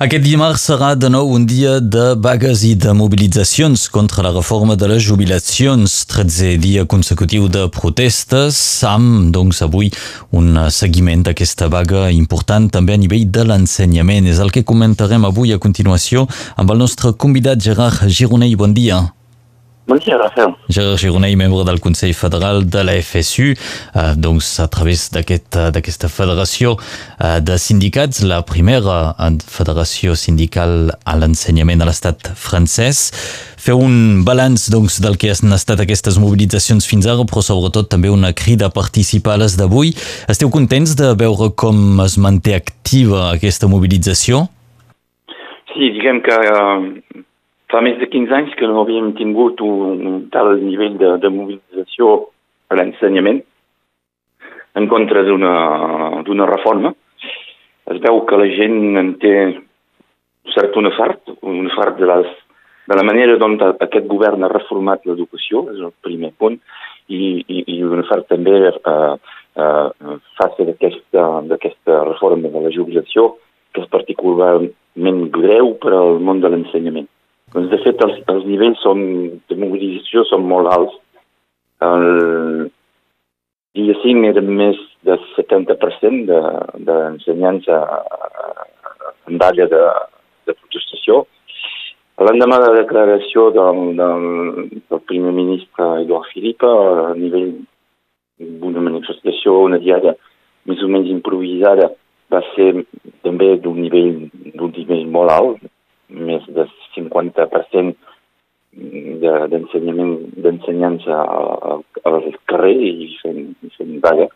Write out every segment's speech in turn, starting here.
Aquest dimarts serà de nou un dia de vagues i de mobilitzacions contra la reforma de les jubilacions. 13 dia consecutiu de protestes, amb doncs avui un seguiment d'aquesta vaga important també a nivell de l'ensenyament. És el que comentarem avui a continuació amb el nostre convidat Gerard Gironell. Bon dia. Bon dia, Rafael. Gerard Gironell, membre del Consell Federal de la FSU, eh, doncs a través d'aquesta aquest, federació eh, de sindicats, la primera eh, federació sindical a l'ensenyament a l'estat francès. Feu un balanç doncs, del que han estat aquestes mobilitzacions fins ara, però sobretot també una crida a participar a les d'avui. Esteu contents de veure com es manté activa aquesta mobilització? Sí, diguem que uh, fa més de 15 anys que no havíem tingut un, tal nivell de, de mobilització a l'ensenyament en contra d'una reforma. Es veu que la gent en té cert un fart, un fart de, les, de la manera dont aquest govern ha reformat l'educació, és el primer punt, i, i, i un fart també eh, eh, face d'aquesta reforma de la jubilació, que és particularment greu per al món de l'ensenyament. Doncs, de fet, els, els nivells són, de mobilització són molt alts. El dia 5 era més del 70% d'ensenyants de, en d'àrea de, de protestació. L'endemà de la declaració del, del, del primer ministre Eduard Philippe, a nivell d'una manifestació, una diària més o menys improvisada, va ser també d'un nivell, nivell molt alt, més de 50% d'ensenyament d'ensenyants al carrer i fent, fent vaga.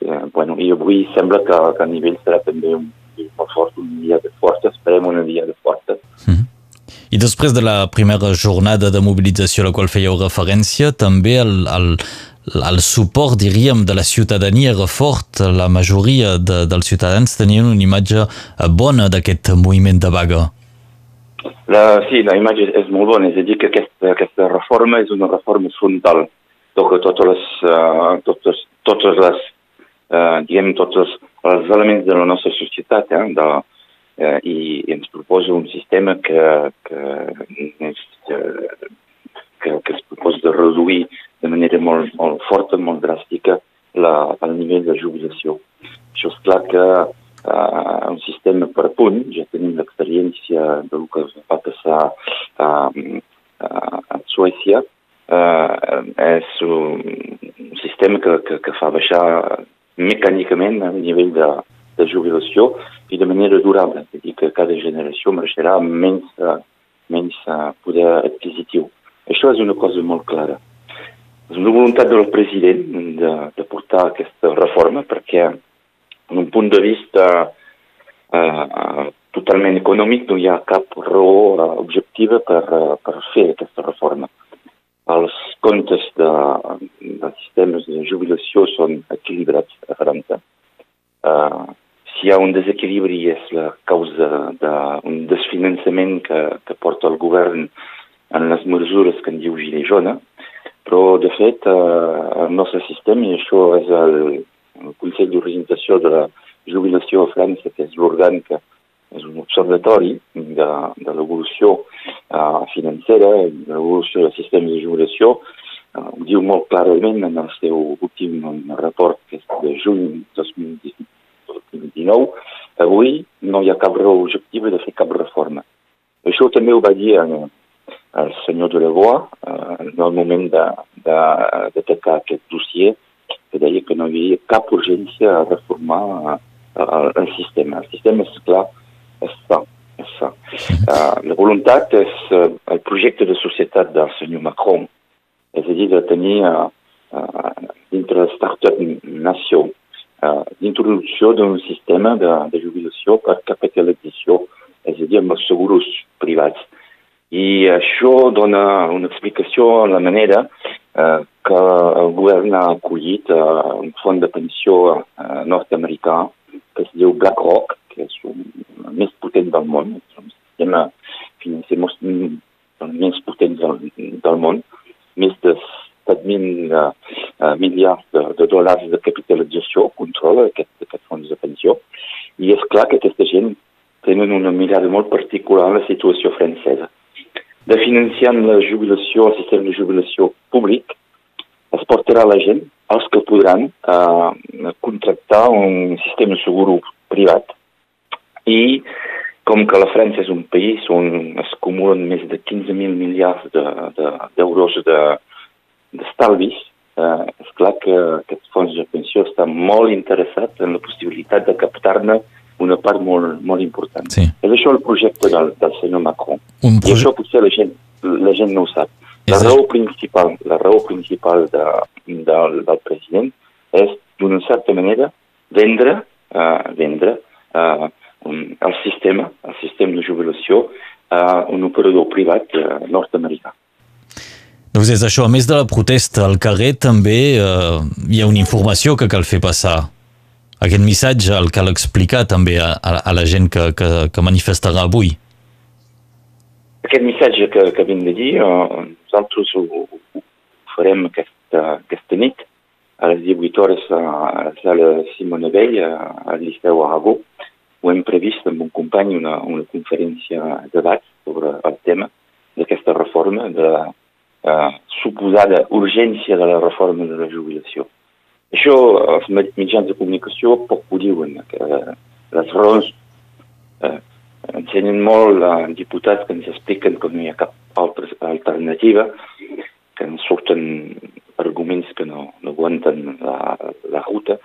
Eh, bueno, I avui sembla que, que a nivell serà també un molt fort, un dia de força, esperem un dia de força. Mm -hmm. I després de la primera jornada de mobilització a la qual fèieu referència, també el, el, el suport, diríem, de la ciutadania era fort. La majoria de, dels ciutadans tenien una imatge bona d'aquest moviment de vaga. La, sí, la imatge és molt bona, és a dir, que aquesta, aquesta reforma és una reforma frontal. Toca totes les, uh, totes, totes les, uh, diguem, tots els, elements de la nostra societat, eh, de, uh, i, i ens proposa un sistema que, que, és, que, que es proposa de reduir de manera molt, molt forta, molt dràstica, la, el nivell de jubilació. Això és clar que uh, un sistema per punt, ja tenim l'experiència del que va passar a, a, a Suècia, uh, és un sistema que, que, que fa baixar mecànicament el nivell de, de jubilació i de manera durable, és a dir, que cada generació amb menys, uh, menys uh, poder adquisitiu. Això és una cosa molt clara. És una voluntat del president de, de portar aquesta reforma perquè en un punt de vista eh, totalment econòmic no hi ha cap raó eh, objectiva per, uh, per fer aquesta reforma. Els comptes de, dels sistemes de jubilació són equilibrats a França. Uh, si hi ha un desequilibri és la causa d'un desfinançament que, que porta el govern en les mesures que en diu Gilets jaunes, però de fet uh, el nostre sistema, i això és el, el Consell d'Organització de la Jubilació a França, que és l'òrgan que és un observatori de, de l'evolució uh, financera, de l'evolució del sistema de jubilació, uh, ho diu molt clarament en el seu últim report, de juny 2019, avui no hi ha cap raó de fer cap reforma. Això també ho va dir el, senyor de Lebois uh, en el moment d'atacar aquest dossier, que deia que no hi havia cap urgència a reformar el, el sistema. El sistema, és clar, és fa. És fa. Uh, la voluntat és uh, el projecte de societat del Macron, és a dir, de tenir uh, uh, dintre la startup uh, l'introducció d'un sistema de, de jubilació per capitalització, és a dir, amb els seguros privats. I això dona una explicació a la manera eh, que el govern ha acollit eh, un fons de pensió eh, nord-americà que es diu BlackRock, que és un, més potent del món, és un sistema financer més potent del, del món, més de 7.000 uh, miliards de, de dòlars de capitalització controla aquest, aquest fons de pensió. I és clar que aquesta gent tenen una mirada molt particular a la situació francesa. De financiant la jubilació, el sistema de jubilació públic, es portarà la gent, els que podran, eh, contractar un sistema segur privat i com que la França és un país on es acumulen més de 15.000 miliards d'euros de, d'estalvis, de, eh, és clar que aquests fons de pensió estan molt interessats en la possibilitat de captar-ne una part molt, molt important. Sí. És això el projecte del, del senyor Macron. Un proje... I això potser la gent, la gent no ho sap. La raó principal, la raó principal de, del, del president és, d'una certa manera, vendre, uh, vendre uh, el sistema, el sistema de jubilació, a un operador privat eh, nord-americà. Doncs és això, a més de la protesta al carrer, també eh, hi ha una informació que cal fer passar. Aquest missatge el cal explicar també a, a, a la gent que, que, que manifestarà avui. Aquest missatge que, que vinc de dir, eh, nosaltres ho, ho farem aquesta, aquesta nit, a les 18 hores a la sala Simone Vell, al Liceu Aragó, ho hem previst amb un company una, una conferència de debat sobre el tema d'aquesta reforma, de la eh, suposada urgència de la reforma de la jubilació. Això els mitjans de comunicació poc ho diuen, que les raons eh, ensenyen molt a diputats que ens expliquen que no hi ha cap altra alternativa, que ens surten arguments que no, no aguanten la, la ruta,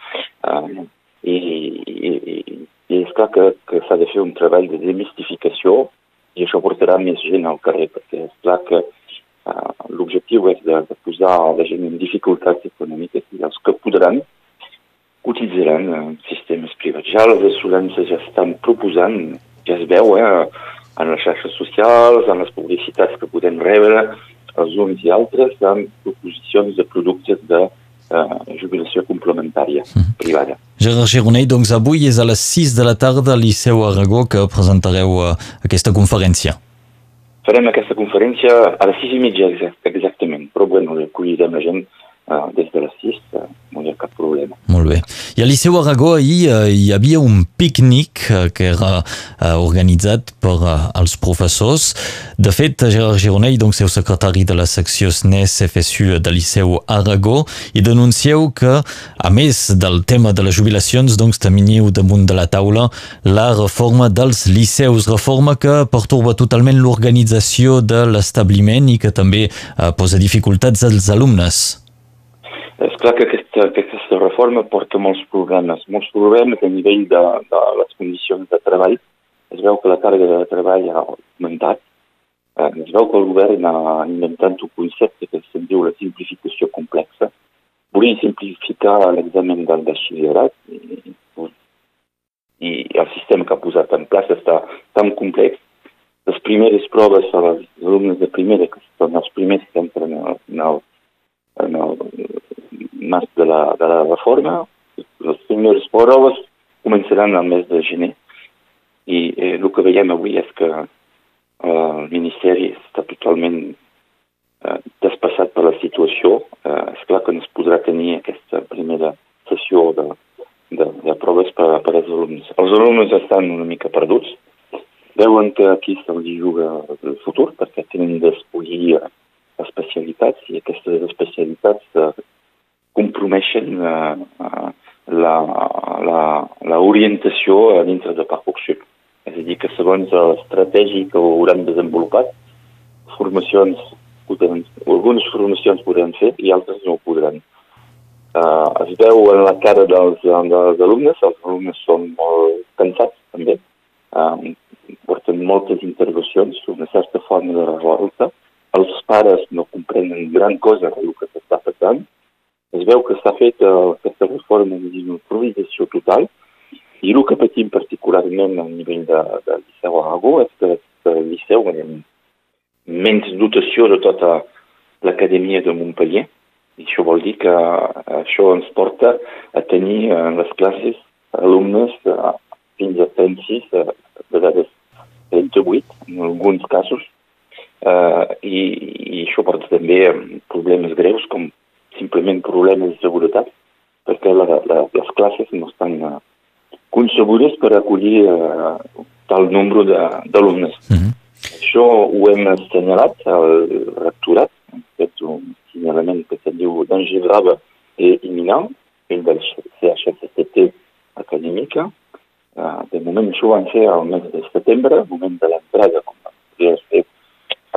eh, i, i, i és clar que, que s'ha de fer un treball de demistificació i això portarà més gent al carrer, perquè és clar que uh, l'objectiu és de, de posar la gent en dificultats econòmiques i els que podran utilitzaran uh, sistemes privats. Ja les assurances ja estan proposant, ja es veu, eh, en les xarxes socials, en les publicitats que podem rebre, els uns i altres, amb proposicions de productes de uh, jubilació complementària mm. privada. Gerard Gironell, doncs avui és a les 6 de la tarda al Liceu Aragó que presentareu uh, aquesta conferència. Farem aquesta conferència a les 6 i mitja exactament, però bueno, acollirem la gent des de les 6, uh, no hi ha cap problema. Molt bé. I a Liceu Aragó ahir uh, hi havia un pícnic uh, que era uh, organitzat per els professors. De fet, Gerard Gironell, doncs, seu secretari de la secció SNES FSU de Liceu Aragó, i denuncieu que, a més del tema de les jubilacions, doncs, teniu damunt de la taula la reforma dels liceus, reforma que pertorba totalment l'organització de l'establiment i que també posa dificultats als alumnes. És clar que aquesta, aquesta reforma porta molts problemes, molts problemes a nivell de, de les condicions de treball. Es veu que la càrrega de treball ha augmentat. Eh, es veu que el govern ha inventat un concepte que se'n diu la simplificació complexa. Volia simplificar l'examen del batxillerat i, i el sistema que ha posat en plaça està tan complex. Les primeres proves a les alumnes de primera, que són els primers que entren en el, en el, en el marc de la, de la reforma. Les primeres proves començaran al mes de gener i eh, el que veiem avui és que eh, el Ministeri està totalment eh, despassat per la situació. Eh, és clar que no es podrà tenir aquesta primera sessió de, de, de proves per, per als alumnes. Els alumnes estan una mica perduts, veuen que aquí se'ls juga el futur perquè tenen d'escollir especialitats i aquestes especialitats eh, compromeixen uh, uh, l'orientació dintre de Parcoursup. És a dir, que segons l'estratègia que hauran desenvolupat, formacions podran, algunes formacions podran fer i altres no podran. Uh, es veu en la cara dels, dels alumnes, els alumnes són molt cansats també, uh, porten moltes intervencions, una certa forma de revolta, els pares no comprenen gran cosa del que s'està passant, es veu que s'ha fet uh, aquesta reforma amb una improvisació total. I el que patim particularment a nivell de, de Liceu Aragó és que el Liceu ha menys dotació de tota l'acadèmia de Montpellier. I això vol dir que això ens porta a tenir en les classes alumnes uh, fins a 36, uh, de vegades 38 en alguns casos. Uh, i, i això porta també problemes greus com simplement problemes de seguretat, perquè la, la, les classes no estan uh, concebudes per acollir uh, tal nombre d'alumnes. Mm -hmm. Això ho hem assenyalat al rectorat, hem fet un senyalament que se'n diu danger grave i imminent, el del CHSCT acadèmica. Uh, de moment això ho van fer al mes de setembre, moment de l'entrada, com podria fer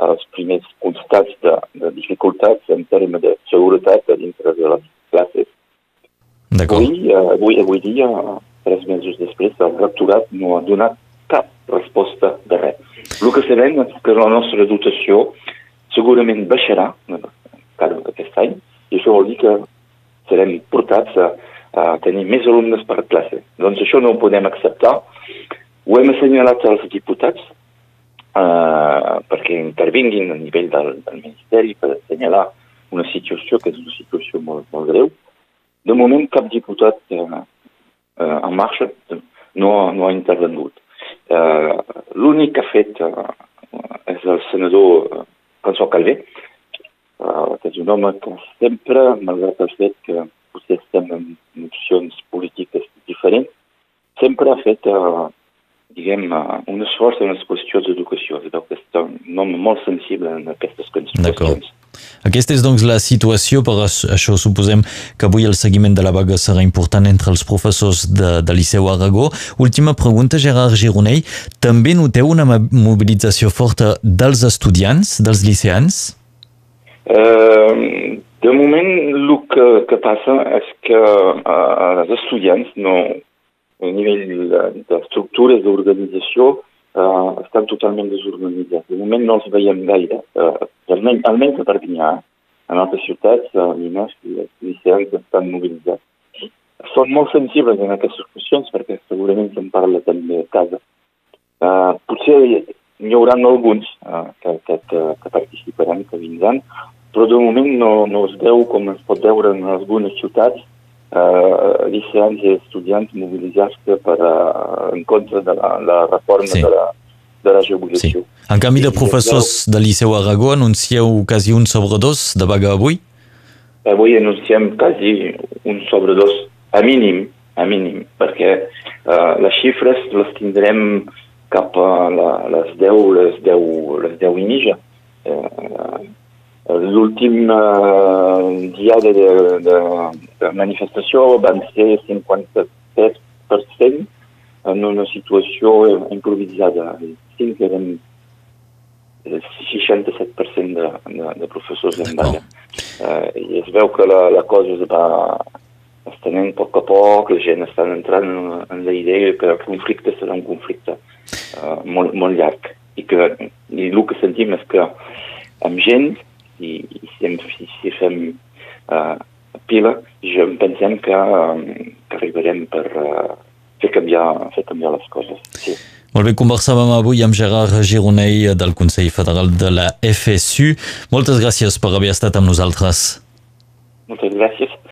els primers constats de, de dificultats en termes de seguretat dintre de les classes. Avui, uh, avui, avui dia, tres mesos després, el rectorat no ha donat cap resposta de res. El que sabem és que la nostra dotació segurament baixarà cada aquest any i això vol dir que serem portats a, a tenir més alumnes per classe. Doncs això no ho podem acceptar. Ho hem assenyalat als diputats eh, perquè intervinguin a nivell del, del Ministeri per assenyalar una situació que és una situació molt, molt greu. De moment cap diputat eh, eh, en marxa no, no ha intervengut. Eh, L'únic que ha fet eh, és el senador eh, François Calvé, eh, que és un home que sempre, malgrat el fet que potser estem en opcions polítiques diferents, sempre ha fet eh, diguem, un esforç en les qüestions d'educació. Que és un home molt sensible en aquestes qüestions. Aquesta és doncs la situació, per això suposem que avui el seguiment de la vaga serà important entre els professors de, de Liceu Aragó. Última pregunta, Gerard Gironell. També noteu una mobilització forta dels estudiants, dels liceans? Uh, de moment, el que, que passa és que uh, els estudiants no, a nivell d'estructures d'organització eh, estan totalment desorganitzats. De moment no els veiem gaire, eh, almenys, almenys a Perpinyà. En altres ciutats, a Minas, els liceans estan mobilitzats. Són molt sensibles en aquestes qüestions perquè segurament se'n parla també a casa. Eh, potser n'hi haurà alguns uh, que, que, que, que participaran, que vindran, però de moment no, no es veu com es pot veure en algunes ciutats eh, liceans i estudiants mobilitzar-se per, uh, en contra de la, la reforma sí. de la, de la jubilació. Sí. En canvi de professors de Liceu Aragó anuncieu quasi un sobre dos de vaga avui? Avui anunciem quasi un sobre dos, a mínim, a mínim, perquè uh, les xifres les tindrem cap a la, les 10, les 10, les 10 i mitja. Uh, L'últim uh, dia de, de, de manifestació van ser 57% en una situació improvisada. Cinc eren 67% de, de, de professors en vaga. Uh, I es veu que la, la cosa es va estenent a poc a poc, la gent està entrant en, en la idea que el conflicte serà un conflicte uh, molt, molt llarg. I, que, I el que sentim és que amb gent i, i si, si, si fem uh, pila, jo pensem que, um, que arribarem per uh, fer, canviar, fer canviar les coses. Sí. Molt bé, conversàvem avui amb Gerard Gironell del Consell Federal de la FSU. Moltes gràcies per haver estat amb nosaltres. Moltes gràcies.